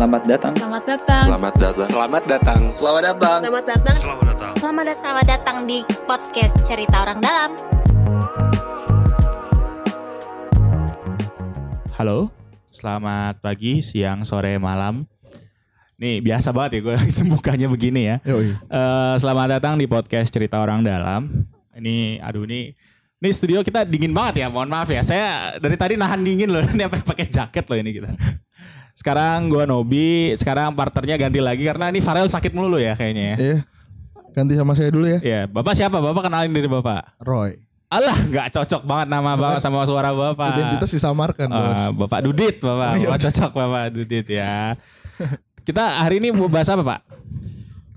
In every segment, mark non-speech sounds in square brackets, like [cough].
Selamat datang. Selamat datang. Selamat datang. Selamat datang. Selamat datang. Selamat datang. Selamat datang. Selamat datang. Selamat datang di podcast Cerita Orang Dalam. Halo, selamat pagi, siang, sore, malam. Nih biasa banget ya gue [laughs] sembukanya begini ya. Yoi. Eh, selamat datang di podcast Cerita Orang Dalam. Ini, aduh ini, ini studio kita dingin banget ya. Mohon maaf ya, saya dari tadi nahan dingin loh. [laughs] Ini apa pakai jaket loh ini kita. Sekarang gue Nobi, sekarang partnernya ganti lagi karena ini Farel sakit mulu ya kayaknya ya. Iya. Ganti sama saya dulu ya. Iya, bapak siapa? Bapak kenalin diri bapak. Roy. Alah, nggak cocok banget nama bapak sama suara bapak. Identitas disamarkan, Bos. Ah, Bapak Dudit, Bapak. Iya. Bapak cocok Bapak Dudit ya. Kita hari ini mau bahas apa, Pak?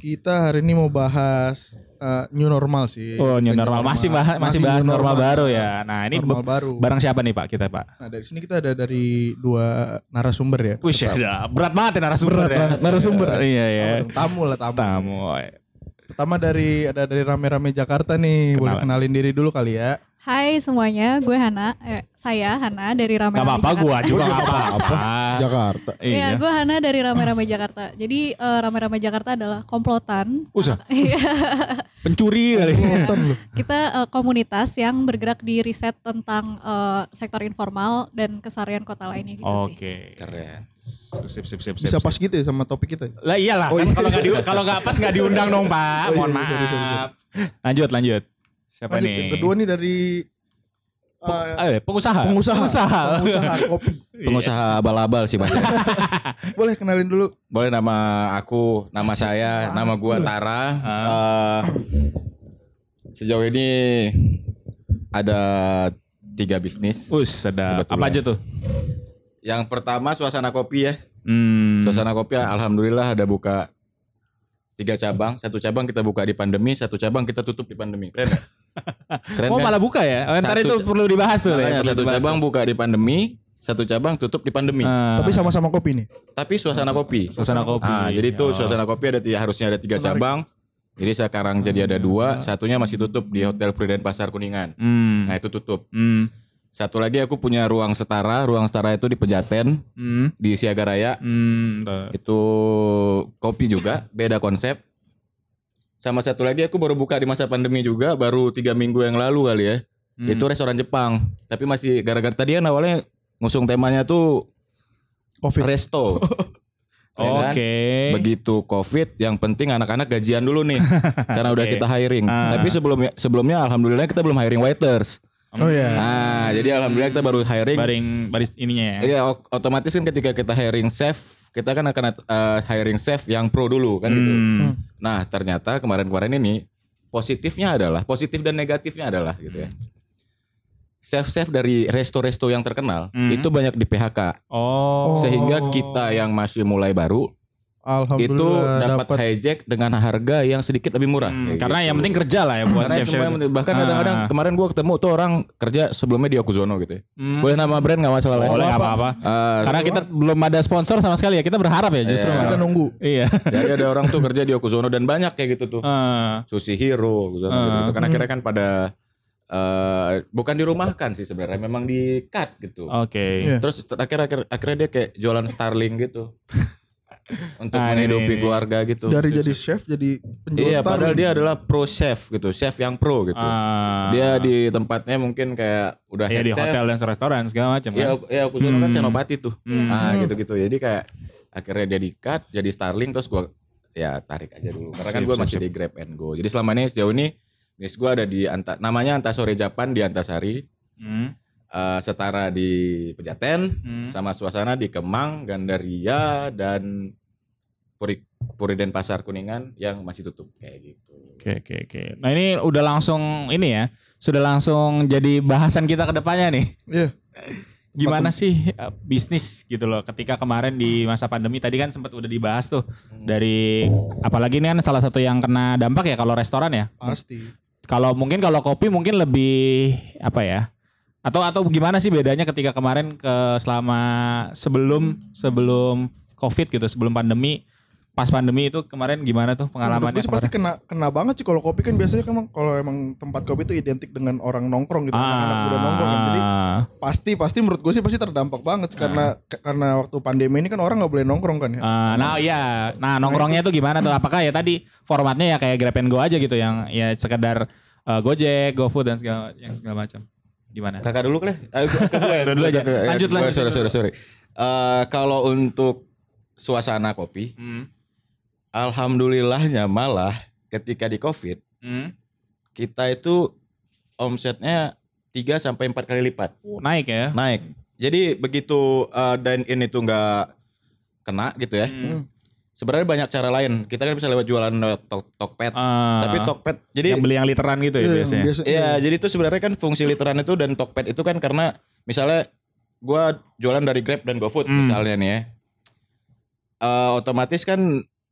Kita hari ini mau bahas uh, new normal sih. Oh, new New normal. Masih bahas masih bahas new normal, baru ya. Nah, ini Normal baru. barang siapa nih, Pak, kita, Pak? Nah, dari sini kita ada dari dua narasumber ya. Wih, ya, berat banget ya narasumber Berat ya. banget, narasumber. [laughs] Iya, ya. Tamu lah tamu. Tamu. Pertama dari ada dari rame-rame Jakarta nih. Boleh Kenalan. kenalin diri dulu kali ya. Hai semuanya, gue Hana. Eh, saya Hana dari Rame Gak Rame apa-apa, Jakarta. gua juga gak [laughs] apa-apa. Jakarta. Iya, Iya. gue Hana dari Rame Rame Jakarta. Jadi eh, Rame Rame Jakarta adalah komplotan. Usah. [laughs] Iya. Pencuri kali. Kita eh, komunitas yang bergerak di riset tentang eh, sektor informal dan keseharian kota lainnya gitu sih. Oke. Keren. Sip, sip, sip, sip. Bisa sip. pas gitu ya sama topik kita. ya? Lah iyalah, Oh, kan iya. kalau di, kalau nggak pas nggak diundang dong Pak. Oh, iya, Mohon iya, maaf. Lanjut, lanjut. Siapa Lanjut, nih? yang kedua nih dari uh, Eh, pengusaha. pengusaha. Pengusaha. Pengusaha [laughs] kopi. Pengusaha abal-abal sih mas. [laughs] Boleh kenalin dulu. Boleh nama aku, nama saya, nama gua Tara. Eh, sejauh ini ada tiga bisnis. Us, ada Kebetulan. apa aja tuh? Yang pertama suasana kopi ya. Hmm. Suasana kopi alhamdulillah ada buka tiga cabang. Satu cabang kita buka di pandemi, satu cabang kita tutup di pandemi. Keren ya? Keren oh kan? malah buka ya? Oh, ntar itu perlu dibahas tuh. Ya, satu dibahas cabang tuh. buka di pandemi, satu cabang tutup di pandemi. Ah, Tapi sama-sama kopi nih. Tapi suasana kopi. suasana kopi. Ah, jadi itu Oh. suasana kopi ada tiga, harusnya ada tiga Menarik. cabang. Jadi sekarang jadi ada dua, satunya masih tutup di Hotel Prudent Pasar Kuningan. Hmm. Nah itu tutup. Hmm. Satu lagi aku punya ruang setara, ruang setara itu di Pejaten Hmm. di Siaga Raya. Hmm. Itu kopi juga, beda konsep. Sama satu lagi aku baru buka di masa pandemi juga, baru tiga minggu yang lalu kali ya. Hmm. Itu restoran Jepang. Tapi masih gara-gara tadi kan awalnya ngusung temanya tuh Covid. resto. [laughs] Ya kan? Oke. Begitu COVID, yang penting anak-anak gajian dulu nih, [laughs] karena udah kita hiring. Ah. Tapi sebelumnya, sebelumnya alhamdulillah kita belum hiring waiters. Oh iya. Nah, jadi alhamdulillah kita baru hiring. Baring baris ininya ya. Iya, otomatis kan ketika kita hiring chef, kita kan akan uh, hiring chef yang pro dulu kan gitu. Hmm. Nah, ternyata kemarin-kemarin ini positifnya adalah positif dan negatifnya adalah gitu ya. Chef-chef dari resto-resto yang terkenal Hmm. itu banyak di PHK. Oh. Sehingga kita yang masih mulai baru itu dapat hijack dengan harga yang sedikit lebih murah. Hmm, Kayak karena gitu. yang penting kerja lah ya buat semua yang itu. penting- bahkan Ah. kadang-kadang kemarin gua ketemu tuh orang kerja sebelumnya di Okuzono gitu ya. Hmm. Boleh nama brand nggak masalah ya? Boleh nggak apa-apa. Ah, Karena kita belum ada sponsor sama sekali ya. Kita berharap ya justru. Iya. kita nunggu. Iya. jadi ada orang tuh kerja di Okuzono dan banyak kayak gitu tuh. Ah. Sushi Hero Okuzono Ah. gitu, Karena akhirnya kan pada eh, bukan dirumahkan sih sebenarnya, memang di cut gitu. Oke. Iya. Terus terakhir akhir akhirnya dia kayak jualan Starling gitu. Untuk Ah, ini, menghidupi ini, ini. keluarga gitu. Dari jadi chef jadi penjual Iya, padahal dia adalah pro chef gitu, chef yang pro gitu. Ah. Dia di tempatnya mungkin kayak udah Iya head di chef. hotel dan restoran segala macam Iya, kan. aku- iya aku kan Hmm. senopati tuh. Hmm. Ah, gitu-gitu. Jadi kayak akhirnya dia di-cut jadi Starling terus gua ya tarik aja dulu. Karena kan sip, masih di Grab and Go. Jadi selama ini sejauh ini bisnis gua ada di Anta, namanya Antasore Japan di Antasari. Hmm. Eh, setara di Pejaten Hmm. sama suasana di Kemang, Gandaria dan Puri, Puriden Pasar Kuningan yang masih tutup kayak gitu. Oke oke oke. Nah ini udah langsung ini ya. Sudah langsung jadi bahasan kita ke depannya nih. Iya. Gimana sih eh, bisnis gitu loh ketika kemarin di masa pandemi tadi kan sempat udah dibahas tuh dari apalagi ini kan salah satu yang kena dampak ya kalau restoran ya. Pasti. Kalau mungkin kalau kopi mungkin lebih apa ya? Atau atau gimana sih bedanya ketika kemarin ke selama sebelum sebelum Covid gitu, sebelum pandemi pas pandemi itu kemarin gimana tuh pengalamannya? gue sih pasti kena kena banget sih kalau kopi kan biasanya kan kalau emang tempat kopi itu identik dengan orang nongkrong gitu, anak muda nongkrong kan. Jadi Ah. pasti pasti menurut gue sih pasti terdampak banget sih, karena karena waktu pandemi ini kan orang nggak boleh nongkrong kan ya. Ah, nah iya, nah nongkrongnya tuh gimana tuh? Apakah ya tadi formatnya ya kayak Grab and Go aja gitu yang ya sekedar eh, Gojek, GoFood dan segala yang segala macam. Gimana? Kakak dulu kali. Eh, gua- ke gue. Dulu aja. Lanjut, lanjut. Sorry, sorry, sorry. Eh, kalau untuk suasana kopi, Hmm. alhamdulillahnya malah ketika di Covid Hmm. kita itu omsetnya 3 sampai 4 kali lipat Oh, Naik ya? naik. Jadi begitu eh, dine in itu nggak kena gitu ya. Hmm. Sebenarnya banyak cara lain. Kita kan bisa lewat jualan lewat Tok- Tokped. Ah. Tapi Tokped jadi yang beli yang literan gitu ya Iya, biasanya. biasa- Iya, jadi itu sebenarnya kan fungsi literan itu dan Tokped itu kan karena misalnya gua jualan dari Grab dan GoFood Hmm. misalnya nih ya. Eh, otomatis kan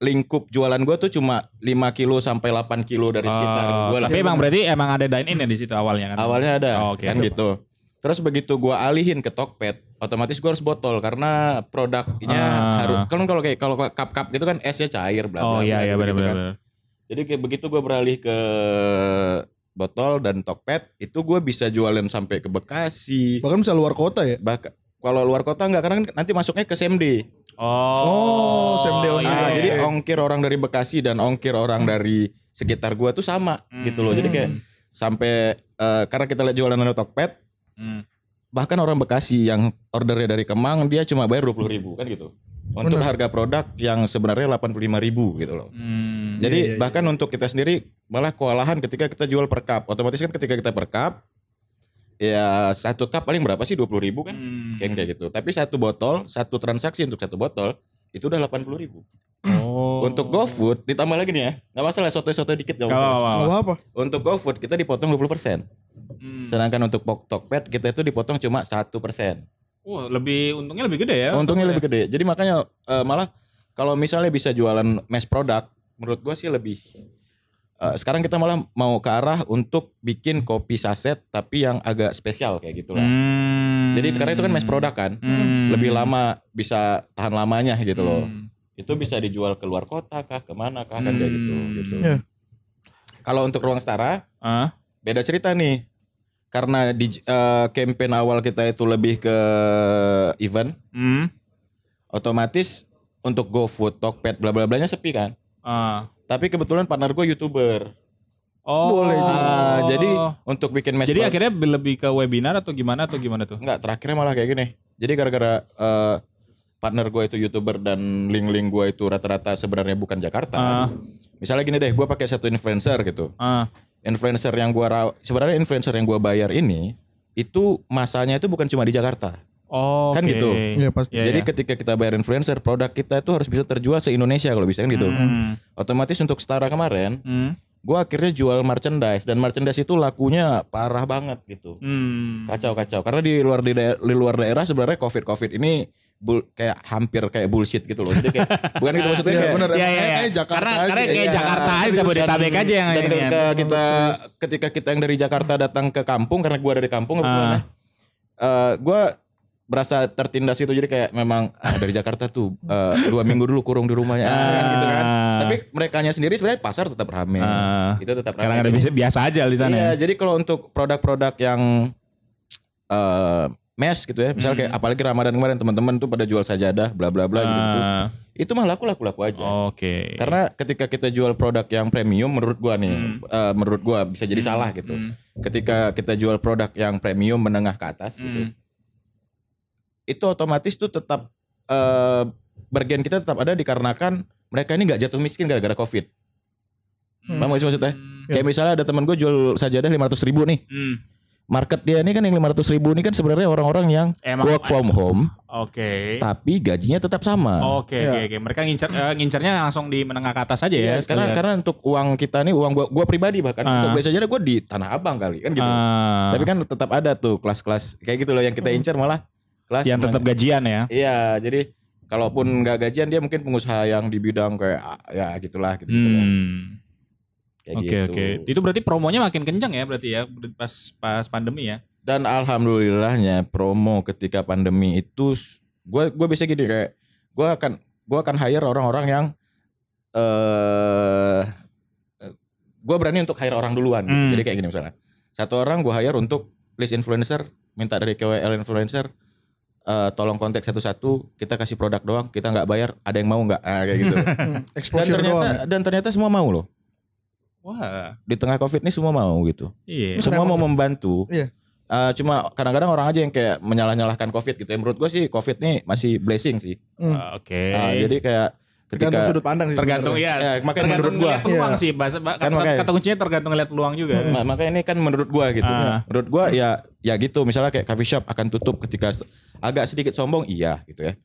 lingkup jualan gua tuh cuma 5 kilo sampai 8 kilo dari sekitar Oh, gua lah. tapi emang berarti emang ada dine in ya di situ awalnya kan? Awalnya ada Oh, oke. kan gitu. Terus begitu gua alihin ke Tokped, otomatis gua harus botol karena produknya Ah. harus kan kalau kayak kalau cup-cup gitu kan esnya cair bla bla. Oh iya iya benar kan. benar. Jadi kayak begitu gue beralih ke botol dan Tokped, itu gue bisa jualan sampai ke Bekasi. Bahkan bisa luar kota ya. Bahkan kalau luar kota enggak karena kan nanti masuknya ke SMD. Oh. Oh, SMD iya, Nah, iya, jadi iya. ongkir orang dari Bekasi dan ongkir orang dari sekitar gua tuh sama gitu loh. Jadi kayak sampai eh, karena kita lihat jualan dari Tokped, Hmm. bahkan orang Bekasi yang ordernya dari Kemang dia cuma bayar 20.000 ribu kan gitu. Untuk Bener. harga produk yang sebenarnya 85.000 ribu gitu loh. Hmm. Jadi Iya, iya, bahkan untuk kita sendiri malah kewalahan ketika kita jual per cup. Otomatis kan ketika kita per cup ya satu cup paling berapa sih 20 ribu kan? Hmm. Kayak kayak gitu. Tapi satu botol, satu transaksi untuk satu botol itu udah 80 ribu. Oh. Untuk GoFood ditambah lagi nih ya. Nggak masalah soto-soto dikit nggak Gak masalah. Nggak apa-apa. Untuk GoFood kita dipotong 20%. Hmm. Sedangkan untuk Pok- Tokped kita itu dipotong cuma 1%. Wah, lebih untungnya lebih gede ya. Untungnya untuk- lebih gede. Jadi makanya eh, malah kalau misalnya bisa jualan mass product, menurut gua sih lebih. Eh, sekarang kita malah mau ke arah untuk bikin kopi saset tapi yang agak spesial kayak gitu lah. Hmm. Jadi karena itu kan mass product kan, Hmm. lebih lama bisa tahan lamanya gitu loh. Hmm. Itu bisa dijual ke luar kota kah, ke mana kah kan kayak gitu. Hmm. gitu. Ya. Kalau untuk ruang setara Ah. beda cerita nih. Karena di eh, campaign awal kita itu lebih ke event, Hmm. otomatis untuk GoFood, Tokped, bla bla blanya sepi kan. Ah. Tapi kebetulan partner gue youtuber. Oh. Boleh juga. Ah, jadi untuk bikin mass Jadi akhirnya lebih ke webinar atau gimana atau gimana tuh? enggak terakhirnya malah kayak gini. Jadi gara-gara eh, partner gue itu youtuber dan link-link gue itu rata-rata sebenarnya bukan Jakarta. Ah. Misalnya gini deh, gue pakai satu influencer gitu. Ah. Influencer yang gue sebenarnya influencer yang gue bayar ini itu masanya itu bukan cuma di Jakarta. Oh, Kan oke. gitu. Iya pasti. Iya, Jadi iya. ketika kita bayar influencer, produk kita itu harus bisa terjual se Indonesia kalau bisa kan gitu. Hmm. Otomatis untuk setara kemarin, Hmm. gue akhirnya jual merchandise dan merchandise itu lakunya parah banget gitu. Hmm. Kacau kacau. Karena di luar di, daer- di luar daerah sebenarnya covid covid ini bul- kayak hampir kayak bullshit gitu loh. Jadi kayak bukan gitu [laughs] maksudnya Iya kayak benar. Iya, iya, Emang iya. kayak Jakarta Karena aja. karena kayak Iya. Jakarta aja Jabodetabek aja yang dan ini. ketika kita ketika kita yang dari Jakarta datang ke kampung karena gua dari kampung kebetulan Ah. ya, eh, gua berasa tertindas itu jadi kayak memang ah, dari Jakarta tuh eh, dua minggu dulu kurung di rumahnya ah, kan gitu kan. Ah. Tapi mereka sendiri sebenarnya pasar tetap ramai. Ah. Itu tetap Karena ramai. ada biasa, biasa aja di sana. Iya, ya. jadi kalau untuk produk-produk yang eh mes gitu ya, misalnya kayak Hmm. apalagi Ramadan kemarin teman-teman tuh pada jual sajadah, bla bla bla gitu. Itu mah laku laku laku aja. Oke. Karena ketika kita jual produk yang premium menurut gua nih, Hmm. eh, menurut gua bisa jadi salah gitu. Hmm. Ketika kita jual produk yang premium menengah ke atas gitu, Hmm. Itu otomatis tuh tetap eh bagian kita tetap ada dikarenakan mereka ini nggak jatuh miskin gara-gara covid. Hmm. Paham gak sih maksudnya? Hmm. Kayak misalnya ada teman gue jual sajadah 500 ribu nih. Hmm. Market dia ini kan yang 500 ribu ini kan sebenarnya orang-orang yang Emang work from home, Oke. tapi gajinya tetap sama. Oke, Iya. oke, oke. Mereka ngincer eh, ngincernya langsung di menengah ke atas aja ya. Iya, karena karena untuk uang kita nih uang gua gua pribadi bahkan Ah. untuk beli sajadah gua di Tanah Abang kali kan gitu. Ah, Tapi kan tetap ada tuh kelas-kelas kayak gitu loh yang kita incar malah kelas yang tetap gajian ya. Iya, jadi kalaupun nggak gajian dia mungkin pengusaha yang di bidang kayak ya gitulah gitu gitu Hmm. kayak Oke gitu. oke. Itu berarti promonya makin kencang ya berarti ya pas pas pandemi ya. Dan alhamdulillahnya promo ketika pandemi itu gue gue bisa gini kayak gue akan gue akan hire orang-orang yang eh gue berani untuk hire orang duluan gitu. Hmm. Jadi kayak gini misalnya. Satu orang gue hire untuk list influencer, minta dari KOL influencer eh tolong kontak satu-satu, kita kasih produk doang, kita nggak bayar, ada yang mau nggak? Ah, kayak gitu. [laughs] Hmm, dan ternyata doang. ya. dan ternyata semua mau loh. Wah, Di tengah Covid ini semua mau gitu. iya. Ini semua mau membantu. Iya. Eh, cuma kadang-kadang orang aja yang kayak menyalah-nyalahkan Covid gitu. Ya, menurut gue sih Covid nih masih blessing sih. Hmm. Ah, Oke. Ah, jadi kayak Tergantung ketika sudut pandang sih. tergantung ya. Ya, makanya tergantung menurut gua. peluang Iya. sih. Bahasa, ba- Kan kata, makanya. kata kuncinya tergantung ngeliat peluang juga. Ma- makanya ini kan menurut gua gitu. Ah. Menurut gua ya ya gitu. Misalnya kayak coffee shop akan tutup ketika agak sedikit sombong iya gitu ya.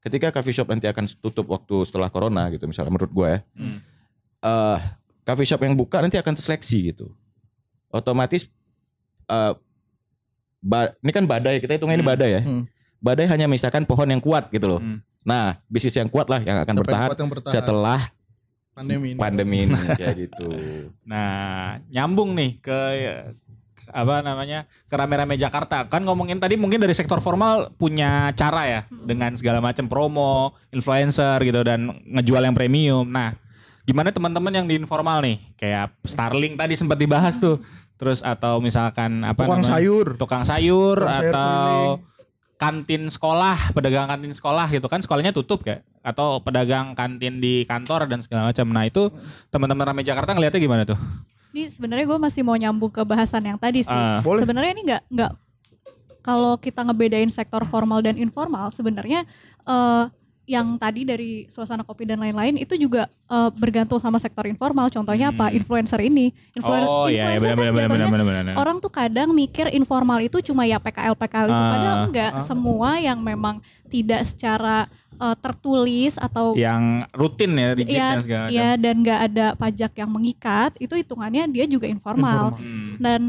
Ketika coffee shop nanti akan tutup waktu setelah corona gitu misalnya menurut gua ya. Hmm. eh coffee shop yang buka nanti akan terseleksi gitu. Otomatis eh ba- ini kan badai kita hitungnya ini Hmm. badai ya. Hmm. Badai hanya misalkan pohon yang kuat gitu loh. Hmm. Nah, bisnis yang kuat lah yang akan bertahan yang bertahan setelah pandemi ini. pandemi ini [laughs] kayak gitu. Nah, nyambung nih ke apa namanya ke rame-rame Jakarta kan ngomongin tadi mungkin dari sektor formal punya cara ya dengan segala macam promo influencer gitu dan ngejual yang premium nah gimana teman-teman yang di informal nih kayak Starling tadi sempat dibahas tuh terus atau misalkan apa Tukang namanya? sayur. tukang sayur Tukang sayur atau keliling. Kantin sekolah, pedagang kantin sekolah gitu kan sekolahnya tutup kayak atau pedagang kantin di kantor dan segala macam. Nah, itu teman-teman rame Jakarta ngelihatnya gimana tuh? Ini sebenarnya gue masih mau nyambung ke bahasan yang tadi sih. Boleh. Sebenarnya ini nggak nggak kalau kita ngebedain sektor formal dan informal sebenarnya eh, yang tadi dari suasana kopi dan lain-lain itu juga eh, bergantung sama sektor informal. Contohnya apa? Hmm. Influencer ini. Influen- oh iya, iya influencer benar kan benar benar jatuhnya benar benar. Orang tuh kadang mikir informal itu cuma ya PKL PKL itu Ah. padahal enggak Ah. semua yang memang tidak secara eh, tertulis atau yang rutin ya rigid Iya, dan segala macam. ya dan nggak ada pajak yang mengikat itu hitungannya dia juga informal, Informal. Hmm. dan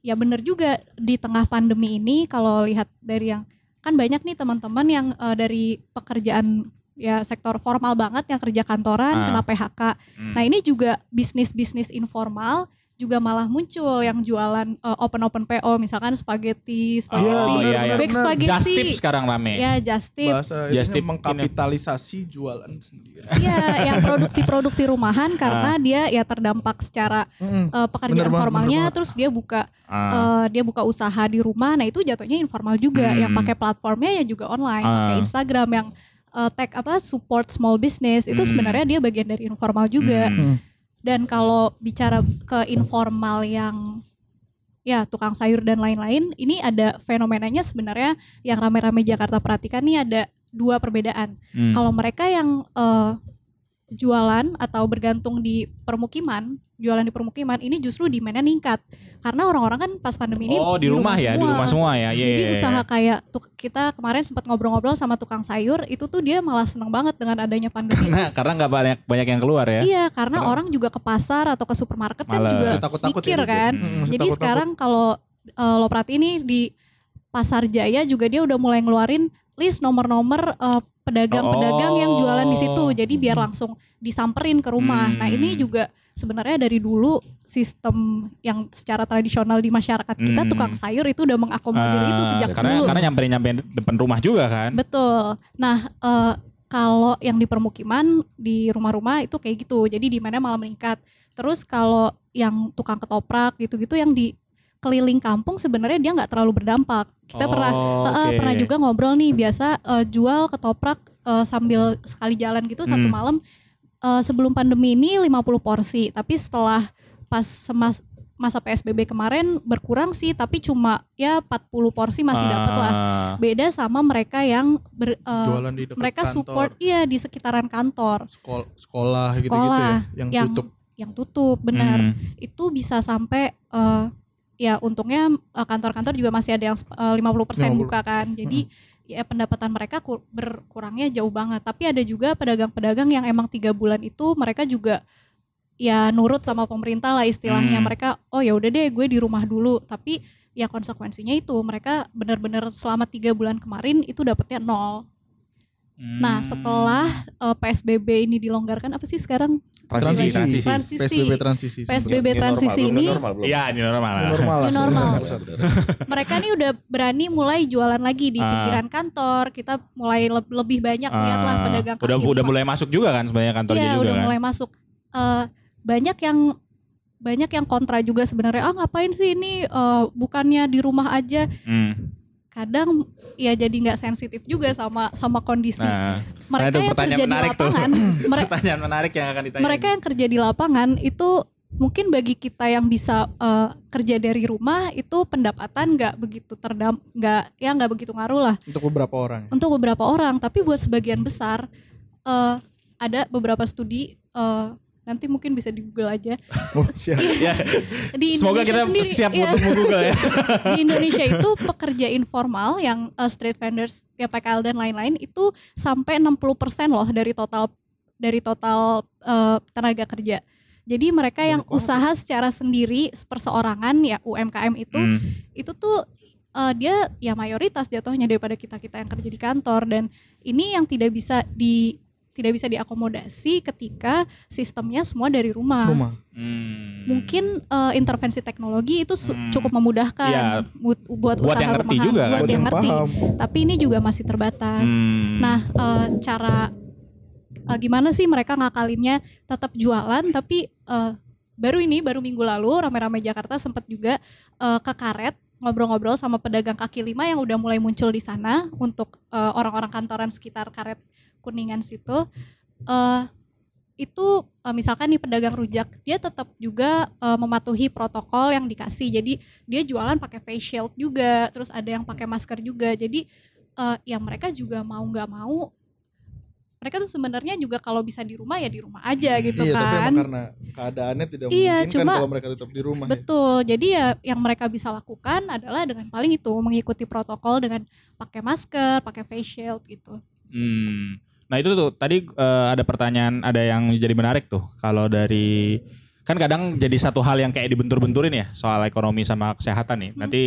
ya bener juga di tengah pandemi ini kalau lihat dari yang kan banyak nih teman-teman yang eh, dari pekerjaan ya sektor formal banget yang kerja kantoran Ah. kena PHK. Hmm. Nah ini juga bisnis-bisnis informal juga malah muncul yang jualan open open PO misalkan spaghetti, spaghetti, Oh, iya, iya. bag benar. spaghetti, Just tip sekarang rame. ya just tip, Bahasa Just tip mengkapitalisasi jualan sendiri. Iya, yang produksi-produksi rumahan karena Ah. dia ya terdampak secara eh, Bener pekerjaan banget, formalnya, bener terus dia buka Ah. eh, dia buka usaha di rumah. Nah itu jatuhnya informal juga. Hmm. Yang pakai platformnya ya juga online, Ah. pakai Instagram yang eh, tag apa support small business itu Hmm. sebenarnya dia bagian dari informal juga. Hmm. Dan kalau bicara ke informal yang ya tukang sayur dan lain-lain, ini ada fenomenanya sebenarnya yang rame-rame Jakarta perhatikan nih ada dua perbedaan. Hmm. Kalau mereka yang eh, jualan atau bergantung di permukiman, jualan di permukiman ini justru demandnya ningkat karena orang-orang kan pas pandemi ini oh di rumah, ya, di rumah semua ya. Iya, Jadi iya, iya. usaha kayak tuk- kita kemarin sempat ngobrol-ngobrol sama tukang sayur itu tuh dia malah seneng banget dengan adanya pandemi. Nah, karena nggak banyak banyak yang keluar ya. Iya, karena Karena- orang juga ke pasar atau ke supermarket kan juga Masih takut-takut mikir ya, kan. Hmm. Jadi takut-takut. sekarang kalau eh, lo perhatiin nih di Pasar Jaya juga dia udah mulai ngeluarin list nomor-nomor eh, pedagang-pedagang yang jualan di situ. Oh. Jadi biar langsung disamperin ke rumah. Nah, ini Hmm. juga sebenarnya dari dulu sistem yang secara tradisional di masyarakat kita Hmm. tukang sayur itu udah mengakomodir itu Ah, sejak karena dulu. karena nyamperin nyamperin depan rumah juga kan. Betul. Nah, eh, kalau yang di permukiman di rumah-rumah itu kayak gitu. Jadi di mana malah meningkat. Terus kalau yang tukang ketoprak gitu-gitu yang di keliling kampung sebenarnya dia nggak terlalu berdampak. Kita pernah Oh, eh, eh, oke. pernah juga ngobrol nih biasa eh, jual ketoprak eh, sambil sekali jalan gitu satu Hmm. malam eh, sebelum pandemi ini 50 porsi, tapi setelah pas semas masa PSBB kemarin berkurang sih, tapi cuma ya 40 porsi masih dapat lah Ah. beda sama mereka yang ber, eh, Jualan di dekat mereka kantor, support iya di sekitaran kantor sekol- sekolah, gitu-gitu Sekolah ya, yang, yang tutup. yang tutup benar Hmm. itu bisa sampai eh, ya untungnya kantor-kantor juga masih ada yang eh, 50% 50. buka kan jadi ya pendapatan mereka kur- berkurangnya jauh banget. Tapi ada juga pedagang-pedagang yang emang tiga bulan itu mereka juga ya nurut sama pemerintah lah istilahnya. Hmm. mereka oh ya udah deh gue di rumah dulu. Tapi ya konsekuensinya itu mereka benar-benar selama tiga bulan kemarin itu dapetnya nol Nah, setelah eh, PSBB ini dilonggarkan apa sih sekarang? transisi, transisi. Transisi. PSBB transisi. PSBB New transisi normal, ini normal, belum. Iya, ini normal. Lah. New normal. [laughs] mereka nih udah berani mulai jualan lagi di Ah. pinggiran kantor. Kita mulai le- lebih banyak lihatlah Ah, pedagang udah kaki udah lima. mulai masuk juga kan sebenarnya kantornya Iya, juga udah kan. mulai masuk. Eh, banyak yang banyak yang kontra juga sebenarnya. Ah ngapain sih ini eh, bukannya di rumah aja? Hmm. Kadang ya jadi nggak sensitif juga sama sama kondisi. Nah, mereka ada yang pertanyaan kerja di menarik tuh. lapangan, [laughs] mere- pertanyaan menarik yang akan ditanya. mereka yang kerja di lapangan itu mungkin bagi kita yang bisa eh, kerja dari rumah itu pendapatan nggak begitu terdam nggak ya nggak begitu ngaruh lah Untuk beberapa orang. untuk beberapa orang tapi buat sebagian besar eh, ada beberapa studi eh, nanti mungkin bisa di Google aja [laughs] Oh, siap. ya, di semoga kita sendiri, siap iya, untuk Google ya. [laughs] di Indonesia itu pekerja informal yang eh, street vendors ya PKL dan lain-lain itu sampai 60% loh dari total dari total eh, tenaga kerja. Jadi mereka yang Banyak banget usaha secara sendiri perseorangan ya UMKM itu Hmm. itu tuh eh, dia ya mayoritas jatuhnya daripada kita kita yang kerja di kantor dan ini yang tidak bisa di tidak bisa diakomodasi ketika sistemnya semua dari rumah. Rumah. Hmm. Mungkin eh, intervensi teknologi itu Hmm. cukup memudahkan Iya. buat, buat, Buat usaha yang ngerti rumahan, juga kan? buat, Buat yang yang ngerti. paham. Tapi ini juga masih terbatas. Hmm. Nah, eh, cara eh, gimana sih mereka ngakalinnya tetap jualan tapi eh, baru ini baru minggu lalu rame-rame Jakarta sempat juga eh, ke karet ngobrol-ngobrol sama pedagang kaki lima yang udah mulai muncul di sana untuk orang-orang kantoran sekitar karet kuningan situ eh itu eh, misalkan nih pedagang rujak dia tetap juga eh, mematuhi protokol yang dikasih jadi dia jualan pakai face shield juga terus ada yang pakai masker juga jadi eh, ya mereka juga mau nggak mau mereka tuh sebenarnya juga kalau bisa di rumah ya di rumah aja gitu iya, tapi kan emang karena keadaannya tidak Iya, memungkinkan cuma- kalau mereka tetap di rumah. ya. betul jadi ya yang mereka bisa lakukan adalah dengan paling itu mengikuti protokol dengan pakai masker pakai face shield gitu Hmm. Nah itu tuh tadi eh, ada pertanyaan ada yang jadi menarik tuh kalau dari kan kadang jadi satu hal yang kayak dibentur-benturin ya soal ekonomi sama kesehatan nih. Nanti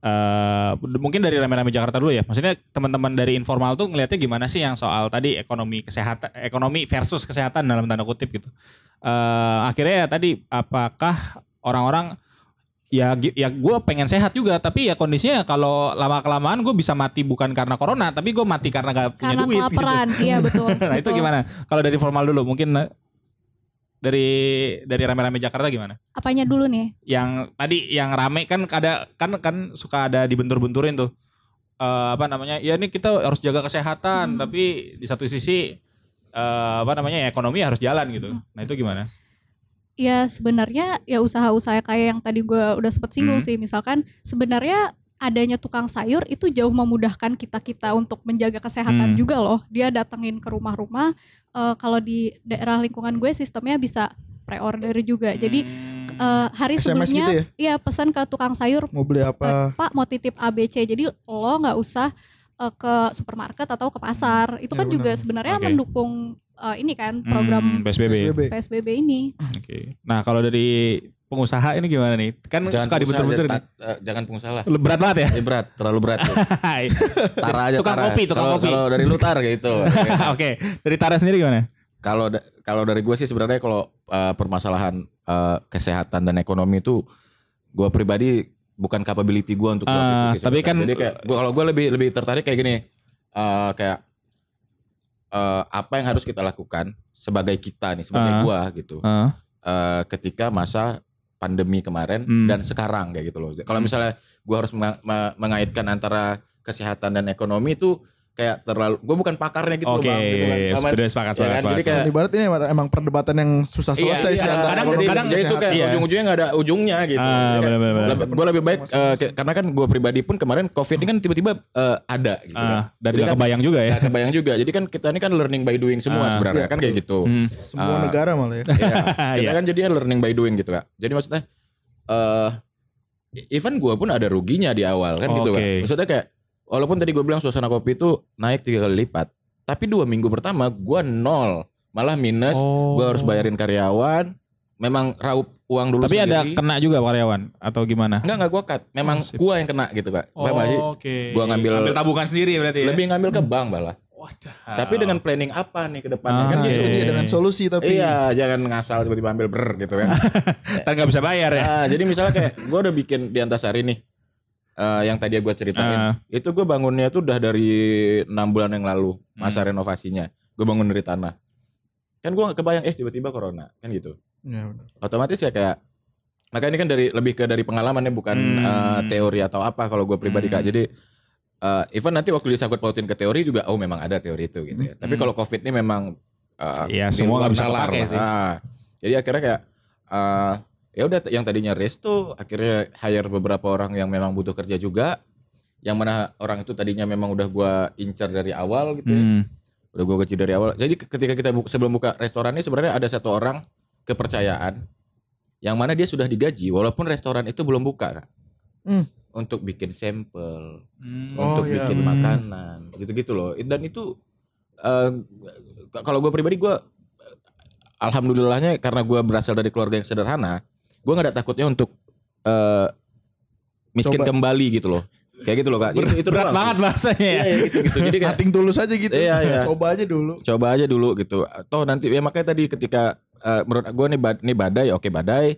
eh, mungkin dari rame-rame Jakarta dulu ya. Maksudnya teman-teman dari informal tuh ngelihatnya gimana sih yang soal tadi ekonomi kesehatan ekonomi versus kesehatan dalam tanda kutip gitu. Eh, akhirnya ya tadi apakah orang-orang ya ya gue pengen sehat juga tapi ya kondisinya kalau lama kelamaan gue bisa mati bukan karena corona tapi gue mati karena gak punya karena duit gitu. kelaparan iya [laughs] betul nah itu betul. gimana kalau dari formal dulu mungkin eh, dari dari rame-rame Jakarta gimana apanya dulu nih yang tadi yang rame kan ada kan kan suka ada dibentur-benturin tuh Eh, apa namanya ya ini kita harus jaga kesehatan Hmm. tapi di satu sisi eh, apa namanya ya ekonomi harus jalan gitu Hmm. nah itu gimana ya sebenarnya ya usaha-usaha kayak yang tadi gue udah sempet singgung Hmm. sih misalkan sebenarnya adanya tukang sayur itu jauh memudahkan kita kita untuk menjaga Hmm. kesehatan juga loh dia datengin ke rumah-rumah eh, kalau di daerah lingkungan gue sistemnya bisa pre-order juga jadi Hmm. eh, hari SMS sebelumnya gitu ya? iya pesan ke tukang sayur Mau beli apa? Eh, Pak mau titip ABC jadi lo nggak usah eh, ke supermarket atau ke pasar itu Ya, kan juga benar. sebenarnya Oke. mendukung eh, ini kan Hmm, program PSBB. PSBB. PSBB ini Oke. Nah kalau dari pengusaha ini gimana nih? Kan suka dibentur-bentur aja, nih. ta- eh, jangan pengusaha lah. Berat banget ya? Ini berat, terlalu berat. ya. [laughs] Tara aja Tukang Tara. kopi, tukang Kalau- kopi. Kalau dari lu tar gitu. [laughs] Oke, dari Tara sendiri gimana? Kalau da- kalau dari gue sih sebenarnya kalau eh, permasalahan eh, kesehatan dan ekonomi itu gue pribadi bukan capability gue untuk sih tapi kan- jadi kayak gua kalau gue lebih lebih tertarik kayak gini eh, kayak eh, apa yang harus kita lakukan sebagai kita nih sebagai Ah. gua gitu Heeh. eh, ketika masa pandemi kemarin Hmm. dan sekarang kayak gitu loh. Kalau misalnya gua harus menga- me- mengaitkan antara kesehatan dan ekonomi itu kayak terlalu gue bukan pakarnya gitu Oke, loh Bang, gitu kan. Sudah sepakat, Ya kan, sepakat, jadi sepakat. kayak- Ibarat ini emang perdebatan yang susah Iya, selesai iya, sih antara kadang, jadi, dan jadi itu kayak. Iya. ujung-ujungnya nggak ada ujungnya gitu. Ah, bener, bener, bener. gue lebih baik eh, kayak- karena kan gue pribadi pun kemarin covid ini kan tiba-tiba eh, ada gitu kan. Ah, dan Jadi gak kan kebayang juga ya. nggak kebayang juga. Jadi kan kita ini kan learning by doing semua Ah. sebenarnya Iya, kan kayak gitu. Hmm. Semua Ah. negara malah ya. Iya. [laughs] kita Iya. kan jadinya learning by doing gitu kak. Jadi maksudnya eh even gue pun ada ruginya di awal kan gitu kak. Maksudnya kayak walaupun tadi gue bilang suasana kopi itu naik tiga kali lipat, tapi dua minggu pertama gue nol, malah minus. Oh. Gue harus bayarin karyawan. Memang raup uang dulu. Tapi ada sendiri. kena juga karyawan atau gimana? Enggak enggak gue cut. Memang Oh, gue yang kena gitu kak. Gak sih? Oke. Gua ngambil- tabungan sendiri berarti ya. Lebih ngambil ke bank malah. Tapi dengan planning apa nih ke depannya Ah, kan gitu. itu dia dengan solusi tapi Iya, jangan ngasal tiba-tiba ambil ber gitu kan. [laughs] Ntar nggak bisa bayar ya. Nah, jadi misalnya kayak gue udah bikin di Antasari nih. Eh, yang tadi gue ceritain. Ah. Itu gue bangunnya tuh udah dari enam bulan yang lalu masa Hmm. renovasinya. Gue bangun dari tanah. Kan gue gak kebayang eh tiba-tiba corona kan gitu. Ya, benar. Otomatis ya kayak maka ini kan dari lebih ke dari pengalaman ya bukan Hmm. eh, teori atau apa kalau gue pribadi kak. Hmm. Jadi eh, even nanti waktu disangkut pautin ke teori juga oh memang ada teori itu gitu ya. Tapi Hmm. kalau covid ini memang Iya, di semua nggak bisa sih. Ah, jadi akhirnya kayak eh, ya udah yang tadinya resto akhirnya hire beberapa orang yang memang butuh kerja juga. Yang mana orang itu tadinya memang udah gua incar dari awal gitu. ya. Hmm. Udah gua gaji dari awal. Jadi ketika kita bu- sebelum buka restoran ini sebenarnya ada satu orang kepercayaan yang mana dia sudah digaji walaupun restoran itu belum buka Kak. Hmm. Untuk bikin sampel, Hmm. Oh, untuk iya. bikin Hmm. makanan, gitu-gitu loh. Dan itu eh, k- kalau gue pribadi gue alhamdulillahnya karena gue berasal dari keluarga yang sederhana, gue nggak ada takutnya untuk eh, miskin Coba. kembali gitu loh. Kayak gitu loh kak. Itu, itu Berat banget bahasanya ya. Iya, gitu gitu. Jadi kayak Nating tulus aja gitu. Iya, iya. Coba aja dulu. coba aja dulu gitu. Toh nanti ya makanya tadi ketika eh, menurut gue nih, bad- nih badai, oke badai.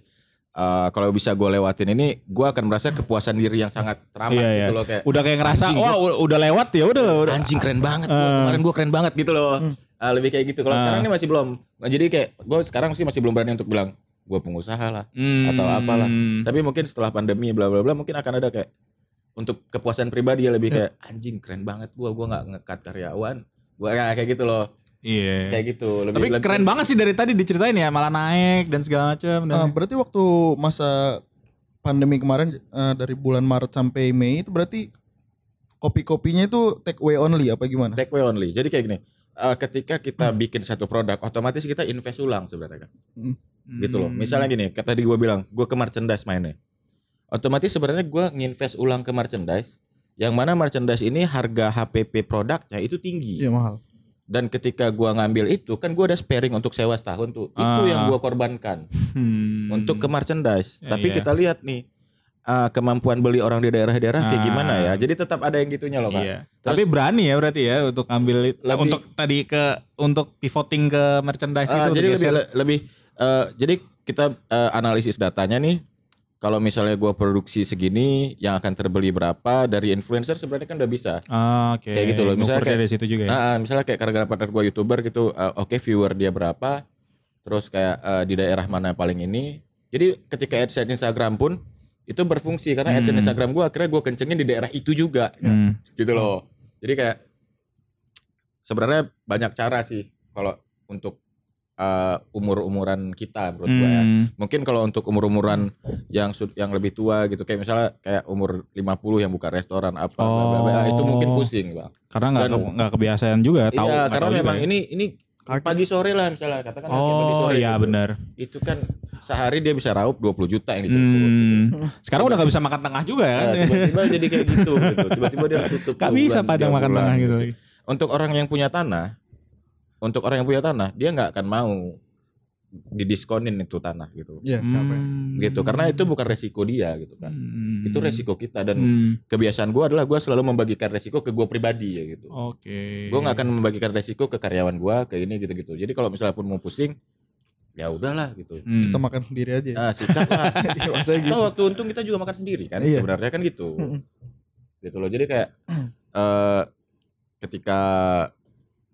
Eh, kalau bisa gue lewatin ini, gue akan merasa kepuasan diri yang sangat teramat Iya, gitu iya. loh kayak. Udah kayak ngerasa, wah u- udah lewat ya udah. Udah. anjing keren banget gua. Eh. kemarin gue keren banget gitu loh Ah, lebih kayak gitu kalau Ah. sekarang ini masih belum nah, jadi kayak gue sekarang sih masih belum berani untuk bilang gue pengusaha lah Hmm. atau apalah. tapi mungkin setelah pandemi bla bla bla mungkin akan ada kayak untuk kepuasan pribadi ya lebih kayak anjing keren banget gue gue nggak ngekat karyawan gue kayak gitu loh Iya. kayak gitu lebih Tapi lebih- keren banget sih dari tadi diceritain ya, malah naik dan segala macam. dan- Ah, berarti waktu masa pandemi kemarin eh, dari bulan Maret sampai Mei itu berarti kopi-kopinya itu take away only apa gimana? take away only jadi kayak gini eh, ketika kita bikin satu produk otomatis kita invest ulang sebenarnya kan gitu loh. Hmm. Misalnya gini, kata tadi gue bilang, gue ke merchandise mainnya. Otomatis sebenarnya gue nginvest ulang ke merchandise, yang mana merchandise ini harga HPP produknya itu tinggi. Iya mahal. Dan ketika gue ngambil itu, kan gue ada sparing untuk sewa setahun tuh. Itu Ah. yang gue korbankan Hmm. untuk ke merchandise. Ya, Tapi iya. kita lihat nih, uh, kemampuan beli orang di daerah-daerah kayak Ah. gimana ya. Jadi tetap ada yang gitunya loh, Pak. Iya. Terus- Tapi berani ya berarti ya untuk ambil Lebih- untuk tadi ke untuk pivoting ke merchandise Ah, itu. jadi untuk lebih geser. lebih eh, jadi kita eh, analisis datanya nih. Kalau misalnya gua produksi segini, yang akan terbeli berapa dari influencer sebenarnya kan udah bisa. Ah, oke. Kayak gitu loh, misalnya kayak- dari situ juga ya. Nah, ah, misalnya kayak gara-gara partner gua youtuber gitu, eh, oke viewer dia berapa, terus kayak eh, di daerah mana yang paling ini. Jadi ketika AdSense Instagram pun itu berfungsi karena AdSense Hmm. Instagram gua akhirnya gua kencengin di daerah itu juga, Hmm. gitu loh. Jadi kayak sebenarnya banyak cara sih kalau untuk eh, umur-umuran kita menurut gua ya. Hmm. Mungkin kalau untuk umur-umuran yang yang lebih tua gitu kayak misalnya kayak umur 50 yang buka restoran apa bla, bla, bla, itu mungkin Oh. pusing, Bang. Karena nggak Dan- ke- nggak kebiasaan juga tahu. iya, nggak karena tahu juga memang ya. ini ini pagi sore lah misalnya katakan pagi Oh sore. iya gitu. benar. Itu kan sehari dia bisa raup 20 juta yang dicelup. Hmm. Sekarang udah nggak bisa makan tengah juga ya kan. Nah, tiba-tiba jadi kayak gitu gitu. Tiba-tiba dia harus tutup. Gak bisa padang makan bulan, tengah gitu. lagi. Untuk orang yang punya tanah, untuk orang yang punya tanah, dia nggak akan mau didiskonin itu tanah gitu. Iya, siapa ya? Hmm. Gitu. Karena itu bukan resiko dia gitu kan. Hmm. Itu resiko kita dan Hmm. kebiasaan gua adalah gua selalu membagikan resiko ke gua pribadi ya gitu. Oke. Gue nggak akan membagikan resiko ke karyawan gua ke ini gitu-gitu. Jadi kalau misalnya pun mau pusing, ya udahlah gitu. Hmm. Kita makan sendiri aja. Ah, sikat lah. [laughs] Gitu. Toh waktu untung kita juga makan sendiri kan Iya. sebenarnya kan gitu. Gitu loh. Jadi kayak [clears throat] eh ketika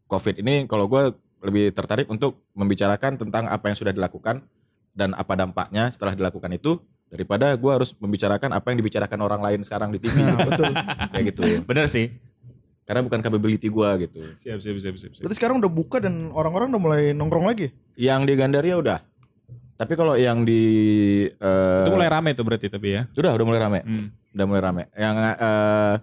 Covid ini kalau gua lebih tertarik untuk membicarakan tentang apa yang sudah dilakukan dan apa dampaknya setelah dilakukan itu daripada gua harus membicarakan apa yang dibicarakan orang lain sekarang di TV [laughs] Nah, betul. kayak gitu. Bener sih. Karena bukan capability gua gitu. Siap siap siap siap. siap. Berarti sekarang udah buka dan orang-orang udah mulai nongkrong lagi. Yang di Gandaria udah. Tapi kalau yang di eh, Itu mulai rame tuh berarti tapi ya. udah udah mulai rame. Hmm. Udah mulai rame. Yang eh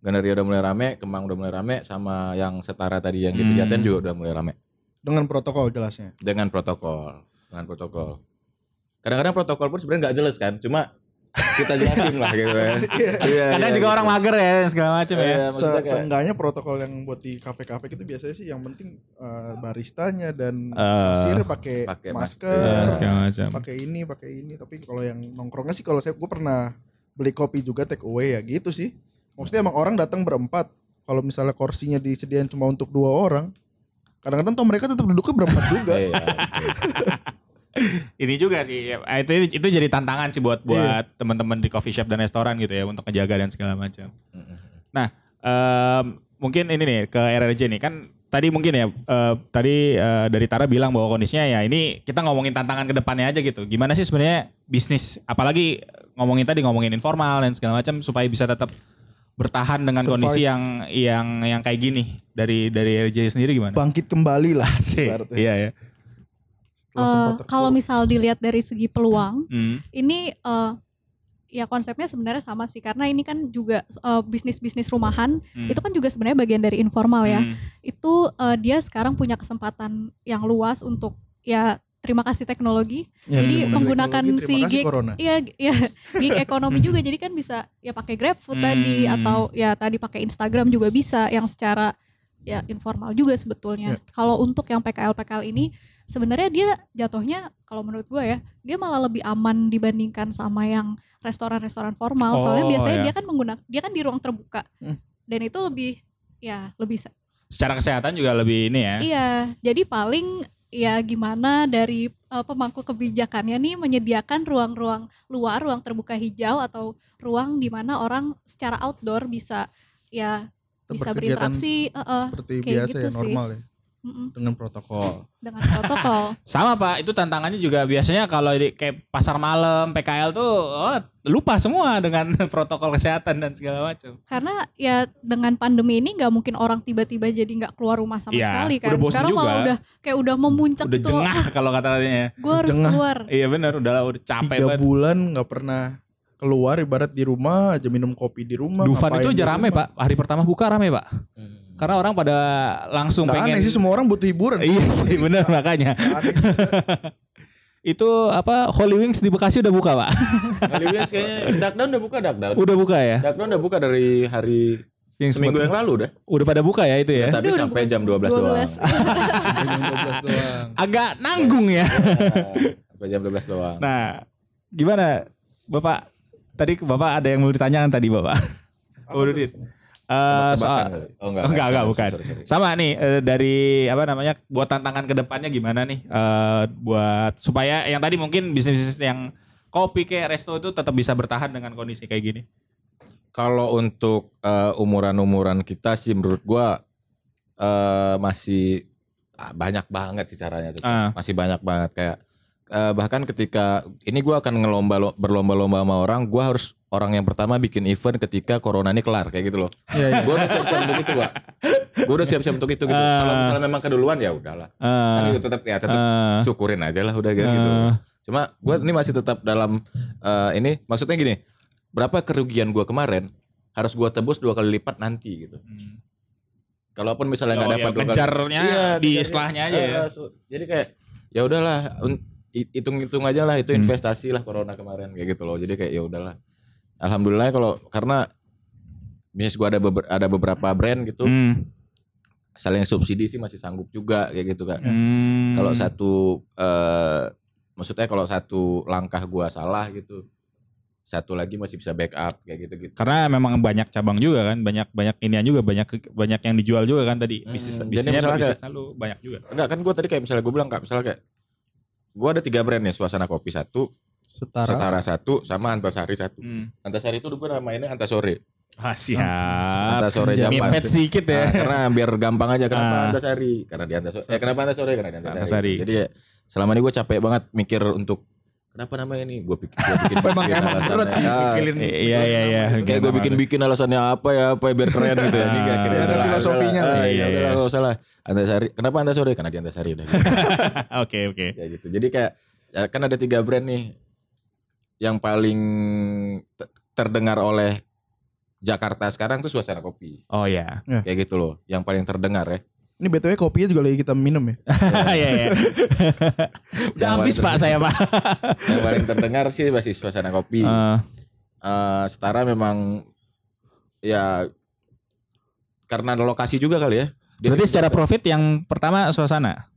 Gandaria udah mulai rame, Kemang udah mulai rame sama yang setara tadi yang di Hmm. Pejaten juga udah mulai rame Dengan protokol jelasnya. dengan protokol, dengan protokol. Kadang-kadang protokol pun sebenarnya nggak jelas kan, cuma kita jelasin lah gitu ya. [laughs] Iya, Kadang iya, juga gitu. orang mager ya segala macam ya. Iya, Se kayak- seenggaknya protokol yang buat di kafe-kafe gitu biasanya sih yang penting eh, baristanya dan Eh, kasir pakai pakai masker, masker. Ya, segala macam. pakai ini, pakai ini. Tapi kalau yang nongkrongnya sih kalau saya gue pernah beli kopi juga take away ya gitu sih. Maksudnya emang orang datang berempat. kalau misalnya kursinya disediain cuma untuk dua orang, kadang-kadang toh mereka tetap duduknya berempat [laughs] juga. Iya. Ini juga sih, ya, itu itu jadi tantangan sih buat buat teman-teman di coffee shop dan restoran gitu ya untuk ngejaga dan segala macam. Nah, em, mungkin ini nih ke RRJ nih kan tadi mungkin ya eh, tadi eh, dari Tara bilang bahwa kondisinya ya ini kita ngomongin tantangan ke depannya aja gitu. Gimana sih sebenarnya bisnis apalagi ngomongin tadi ngomongin informal dan segala macam supaya bisa tetap bertahan dengan Survive. kondisi yang yang yang kayak gini dari dari RRJ sendiri gimana? Bangkit kembali lah. [laughs] Sih, iya ya. Kalau misal dilihat dari segi peluang, Hmm. ini eh, ya konsepnya sebenarnya sama sih karena ini kan juga eh, bisnis-bisnis rumahan Hmm. itu kan juga sebenarnya bagian dari informal ya. Hmm. Itu eh, dia sekarang punya kesempatan yang luas untuk ya terima kasih teknologi. Ya, jadi menggunakan teknologi, si gig. Iya, ya gig ekonomi juga. Jadi kan bisa ya pakai GrabFood tadi Hmm. atau ya tadi pakai Instagram juga bisa yang secara ya informal juga sebetulnya. Kalau untuk yang PKL PKL ini sebenarnya dia jatuhnya kalau menurut gue ya, dia malah lebih aman dibandingkan sama yang restoran-restoran formal. Soalnya Oh, biasanya ya. dia kan menggunakan dia kan di ruang terbuka. Hmm. Dan itu lebih ya lebih Secara kesehatan juga lebih ini ya. Iya, jadi paling ya gimana dari uh, pemangku kebijakannya nih menyediakan ruang-ruang luar, ruang terbuka hijau atau ruang di mana orang secara outdoor bisa ya bisa berinteraksi uh, uh, Seperti kayak biasa gitu ya sih. normal ya. Mm-mm, Dengan protokol. dengan protokol. [laughs] Sama Pak, itu tantangannya juga biasanya kalau di kayak pasar malam, PKL tuh oh, lupa semua dengan [laughs] protokol kesehatan dan segala macam. Karena ya dengan pandemi ini nggak mungkin orang tiba-tiba jadi nggak keluar rumah sama Iya, sekali kan. udah bosen Sekarang malah juga. udah kayak udah memuncak Udah gitu. jengah [laughs] kalau kata katanya. Gue harus Jengah. keluar. Iya benar, udah udah capek Tiga banget. bulan nggak pernah keluar ibarat di rumah aja minum kopi di rumah. Dufan itu aja rame rumah. Pak, hari pertama buka rame Pak. Karena orang pada langsung Nggak pengen. aneh sih semua orang butuh hiburan. Iya sih benar makanya. Itu apa Holy Wings di Bekasi udah buka Pak? Kali Wings kayaknya Duckdown udah buka Duckdown. Udah buka ya? Duckdown udah buka dari hari Yang seminggu yang lalu dah. Udah pada buka ya itu ya? Tapi Udah, udah sampai buka. jam 12, doang. 12. Jam 12 [laughs] doang. Agak nanggung ya. sampai jam 12 doang. Nah, gimana Bapak? Tadi Bapak ada yang mau ditanyakan tadi Bapak. Oh, Dudit. Eh, Tebak-tebakan soal. Oh enggak. Oh, enggak, enggak, sorry, bukan. sorry, sorry. sama nih eh, dari apa namanya buat tantangan ke depannya gimana nih eh, buat supaya yang tadi mungkin bisnis-bisnis yang kopi kayak resto itu tetap bisa bertahan dengan kondisi kayak gini. Kalau untuk eh, umuran-umuran kita sih menurut gua eh, masih ah, banyak banget sih caranya tuh. Ah. Masih banyak banget kayak eh, bahkan ketika ini gua akan ngelomba berlomba-lomba sama orang, gua harus orang yang pertama bikin event ketika corona ini kelar kayak gitu loh. Iya, iya. Gua udah siap-siap untuk itu, Pak. Gua udah siap-siap untuk itu gitu. Ah. Kalau misalnya memang keduluan ya udahlah. Kan Eh, itu tetap ya tetap eh, syukurin aja lah udah gitu. Cuma gue ini masih tetap dalam eh, ini maksudnya gini, berapa kerugian gue kemarin harus gue tebus dua kali lipat nanti gitu. Kalaupun misalnya nggak Oh, dapat ya, dua kali, kencarnya di istilahnya aja ya. Jadi kayak ya udahlah hitung-hitung aja lah itu Hmm. investasi lah corona kemarin kayak gitu loh. Jadi kayak ya udahlah. Alhamdulillah kalau karena bisnis gue ada beber- ada beberapa brand gitu, Hmm. saling subsidi sih masih sanggup juga kayak gitu kan. Hmm. Kalau satu eh maksudnya kalau satu langkah gua salah gitu, satu lagi masih bisa backup kayak gitu-gitu. karena memang banyak cabang juga kan, banyak banyak inian juga, banyak banyak yang dijual juga kan tadi. Hmm, Bisnis jadi bisnisnya bisnis lu banyak juga. Enggak kan gua tadi kayak misalnya gua bilang kak, misalnya kayak gua ada tiga brand nih, suasana kopi satu, Setara. setara satu, sama antasari satu. Hmm. Antasari itu gua namainnya antasore. Ah, siap. Antasore Japan. Mipet sedikit ya. Nah, karena biar gampang aja kenapa Ah. antasari? Karena di antasore. Eh kenapa antasore? Karena di antasari. Antasari. Jadi ya, selama ini gue capek banget mikir untuk kenapa namanya ini? Gue pikir, gue bikin, [laughs] Emang bikin emang alasannya. berat sih Ah, mikirin. Iya iya iya. Kayak gue bikin-bikin alasannya apa ya, apa ya biar keren gitu ya. Ini gak akhirnya Ada filosofinya. Iya, Iya, iya. udahlah gak usah lah. Antasari. Kenapa Antasari? Karena di Antasari udah. [laughs] Oke oke. Kayak gitu. Jadi kayak ya kan ada tiga brand nih yang paling te- terdengar oleh Jakarta sekarang tuh suasana kopi. Oh ya. Kayak gitu loh. Yang paling terdengar ya. Ini BTW kopinya juga lagi kita minum ya. [laughs] Iya iya. [laughs] Udah habis Pak saya Pak. [laughs] yang paling terdengar sih masih suasana kopi. Eh, Eh, setara memang ya karena ada lokasi juga kali ya. Dia berarti secara profit yang pertama suasana.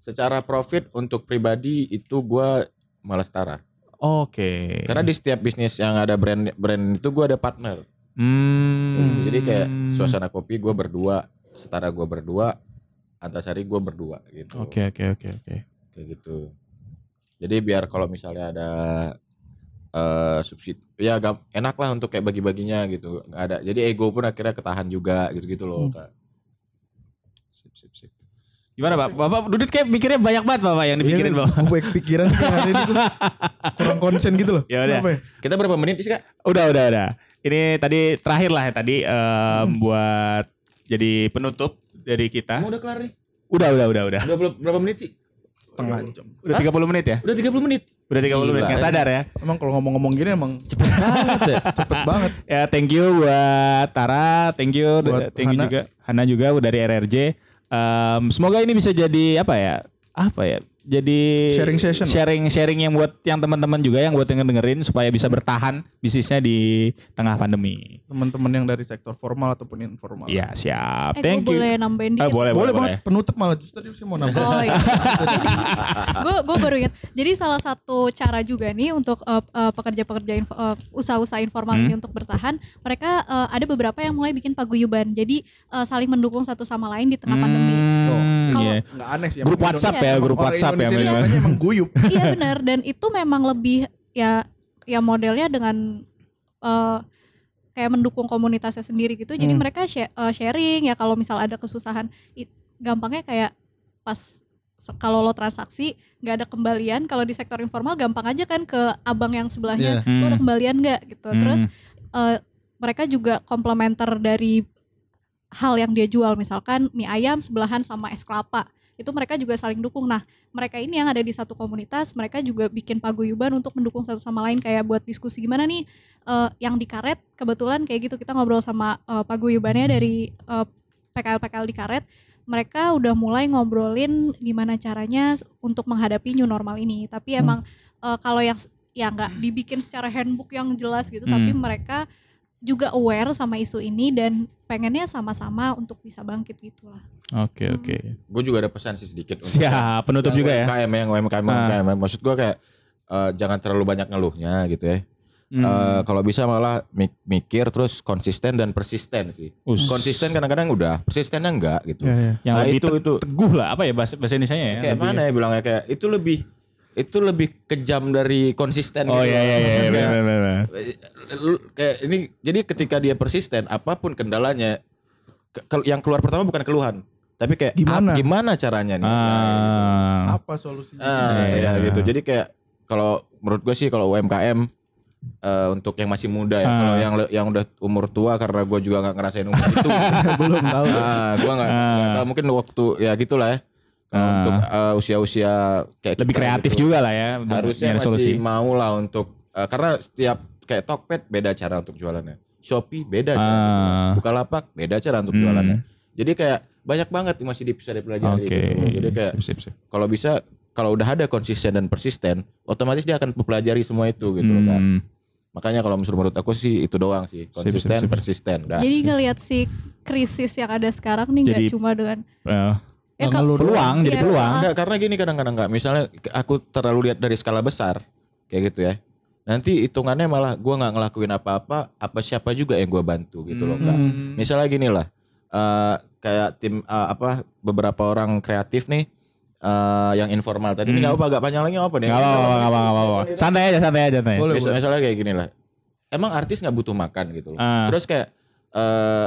secara profit untuk pribadi itu gua malah setara. Oke. Karena di setiap bisnis yang ada brand brand itu gua ada partner. Hmm. Jadi kayak suasana kopi gue berdua, setara gue berdua, Antasari gue berdua gitu. Oke oke oke oke. Kayak gitu. Jadi biar kalau misalnya ada eh subsidi, ya gam- enak lah untuk kayak bagi-baginya gitu. Nggak ada. Jadi ego pun akhirnya ketahan juga gitu-gitu loh. Kak. Sip sip sip. Gimana Pak? Bapak Dudit kayak mikirnya banyak banget Bapak yang dipikirin Iya, Bapak. Gue pikiran hari ini tuh kurang konsen gitu loh. Ya udah. Kenapa ya? Kita berapa menit sih kak? Udah udah udah. Ini tadi terakhir lah ya tadi em, buat jadi penutup dari kita. Kamu udah kelar nih? Udah udah udah udah. Udah berapa- berapa menit sih? Setengah jam. Udah 30 menit ya? Udah 30 menit. Udah 30 menit. Gila, Nggak ya. sadar ya. Emang kalau ngomong-ngomong gini emang Cepet [laughs] banget ya. cepet banget. Ya thank you buat Tara, thank you, Buat thank you Hana. juga Hana juga dari RRJ. Em, semoga ini bisa jadi apa ya? Apa ya? Jadi Sharing session. sharing sharing yang buat yang teman-teman juga yang buat denger dengerin supaya bisa bertahan bisnisnya di tengah pandemi. Teman-teman yang dari sektor formal ataupun informal. Iya siap, Eh, thank gue you. boleh nambahin Ah, dikit. boleh, Boleh, boleh, banget penutup malah justru tadi saya mau nambah. Oh iya. [laughs] Gue gue baru ingat. Jadi salah satu cara juga nih untuk eh, eh, pekerja-pekerja info- eh, usaha-usaha informal Hmm. ini untuk bertahan, mereka eh, ada beberapa yang mulai bikin paguyuban. Jadi eh, saling mendukung satu sama lain di tengah pandemi. Hmm, Kalau- iya. Enggak aneh sih. Grup emang WhatsApp ya, grup WhatsApp ya, emang guyup. [laughs] iya benar dan itu memang lebih ya ya modelnya dengan eh, kayak mendukung komunitasnya sendiri gitu. Jadi Hmm. mereka sha- eh, sharing ya kalau misal ada kesusahan i- gampangnya kayak pas kalau lo transaksi nggak ada kembalian kalau di sektor informal gampang aja kan ke abang yang sebelahnya Iya. lo ada Hmm. kembalian nggak gitu Hmm. terus eh, mereka juga komplementer dari hal yang dia jual. Misalkan mie ayam sebelahan sama es kelapa. Itu mereka juga saling dukung. Nah mereka ini yang ada di satu komunitas mereka juga bikin paguyuban untuk mendukung satu sama lain. Kayak buat diskusi gimana nih eh, yang di karet kebetulan kayak gitu kita ngobrol sama eh, paguyubannya dari eh, PKL-PKL di karet mereka udah mulai ngobrolin gimana caranya untuk menghadapi new normal ini. Tapi emang eh, kalau yang ya nggak dibikin secara handbook yang jelas gitu tapi Hmm. mereka juga aware sama isu ini dan pengennya sama-sama untuk bisa bangkit gitu lah. Oke oke. Gue juga ada pesan sih sedikit. untuk Siap, penutup yang juga ya. UMKM yang UMKM, Ah. UMKM. Maksud gue kayak eh, jangan terlalu banyak ngeluhnya gitu ya. Hmm. Eh, kalau bisa malah mik- mikir terus konsisten dan persisten sih. Us. Konsisten kadang-kadang udah, persistennya enggak gitu. Ya, ya. Yang Nah, lebih itu- te- itu. teguh lah apa ya bahasa bahasa Indonesia ya? kayak mana ya bilangnya kayak itu lebih itu lebih kejam dari konsisten Oh gitu. iya iya iya Kayak, benar benar. benar. eh, lu- kayak ini jadi ketika dia persisten apa pun kendalanya ke- yang keluar pertama bukan keluhan tapi kayak Gimana? ap- gimana caranya nih Ah. Apa solusinya? Ah, Iya. ya gitu. Jadi kayak kalau menurut gue sih kalau UMKM eh, untuk yang masih muda ya. Ah. Kalau yang le- yang udah umur tua karena gue juga nggak ngerasain umur itu. [laughs] Belum tahu. ah, gue nggak Ah. nggak tahu mungkin waktu ya gitulah ya. Kalau Ah. untuk eh, usia-usia kayak Lebih kita kreatif gitu, juga lah ya. Harusnya masih mau lah untuk eh, karena setiap kayak Tokped beda cara untuk jualannya. Shopee beda cara. Ah. Bukalapak beda cara untuk Hmm. jualannya. Jadi kayak banyak banget masih di- bisa dipelajari Oke. gitu. Jadi kayak kalau bisa kalau udah ada konsisten dan persisten, otomatis dia akan mempelajari semua itu gitu loh kan. Hmm. Makanya kalau menurut aku sih itu doang sih, Sip, sip, konsisten, sip. persisten. Dah. Jadi ngelihat si krisis yang ada sekarang nih nggak cuma dengan Eh, ya kalau- ngeluh doang. peluang jadi Iya, peluang. Enggak, karena gini kadang-kadang enggak. Misalnya aku terlalu lihat dari skala besar kayak gitu ya. Nanti hitungannya malah gua nggak ngelakuin apa-apa, apa siapa juga yang gua bantu gitu loh, enggak. Hmm. Misalnya gini lah, eh, kayak tim eh, apa beberapa orang kreatif nih eh, yang informal tadi ini Hmm. nggak apa agak panjang lagi apa nih? Gak apa-apa, gak apa-apa, gak apa-apa. Santai aja, santai aja, santai. Boleh, Mis- boleh. misalnya kayak gini lah. Emang artis nggak butuh makan gitu loh. Ah. Terus kayak eh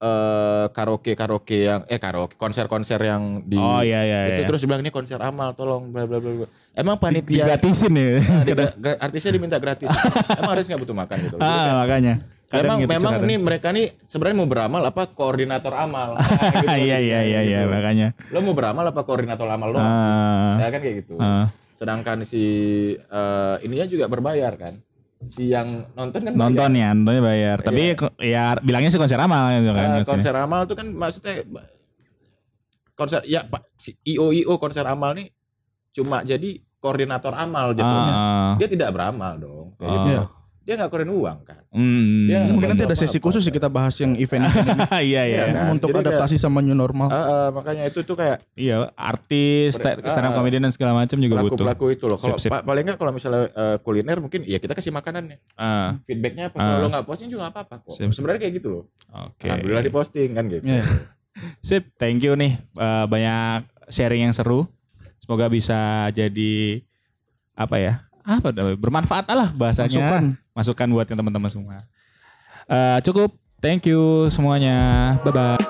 eh karaoke karaoke yang eh karaoke konser-konser yang di Oh iya iya itu iya. terus bilang ini konser amal tolong bla bla bla. Emang Di- panitia digratisin ya. Nah, di- gra- artisnya diminta gratis. Emang artis nggak butuh makan gitu ah, makanya. Kadang memang gitu memang nih mereka nih sebenarnya mau beramal apa koordinator amal. [laughs] Nah, gitu Iya iya iya iya gitu. makanya. Lo mau beramal apa koordinator amal doang? Ah. Ya kan kayak gitu. Ah. Sedangkan si eh, ininya juga berbayar kan. Si yang nonton kan bayar. Nonton ya, nontonnya bayar. Tapi ko- ya bilangnya sih konser amal gitu kan. Maksudnya. konser amal tuh kan maksudnya konser ya Pak si IO IO konser amal nih cuma jadi koordinator amal jatuhnya. Ah. Dia tidak beramal dong. Kayak Ah. gitu. Dia nggak keluarin uang kan. Hmm. Dia Mungkin nanti ada sesi khusus sih kita bahas yang [laughs] event ini [laughs] iya iya. Iya kan? untuk Jadi adaptasi sama new normal. Ah, ah, makanya itu tuh kayak Iya, artis, stand up ah, comedian dan segala macam juga butuh. pelaku-pelaku itu loh. Kalau pa- paling nggak kalau misalnya eh, kuliner mungkin ya kita kasih makanannya. Ah, Feedbacknya apa? Ah. Kalau lo nggak posting juga apa-apa kok. Sip. Sebenarnya kayak gitu loh. Oke. Alhamdulillah diposting kan gitu. Iya. [laughs] Sip, thank you nih. Eh, banyak sharing yang seru. Semoga bisa jadi apa ya? Apa bermanfaat lah bahasanya. Masukan. Masukan buat yang teman-teman semua. Eh, cukup. Thank you semuanya. Bye bye.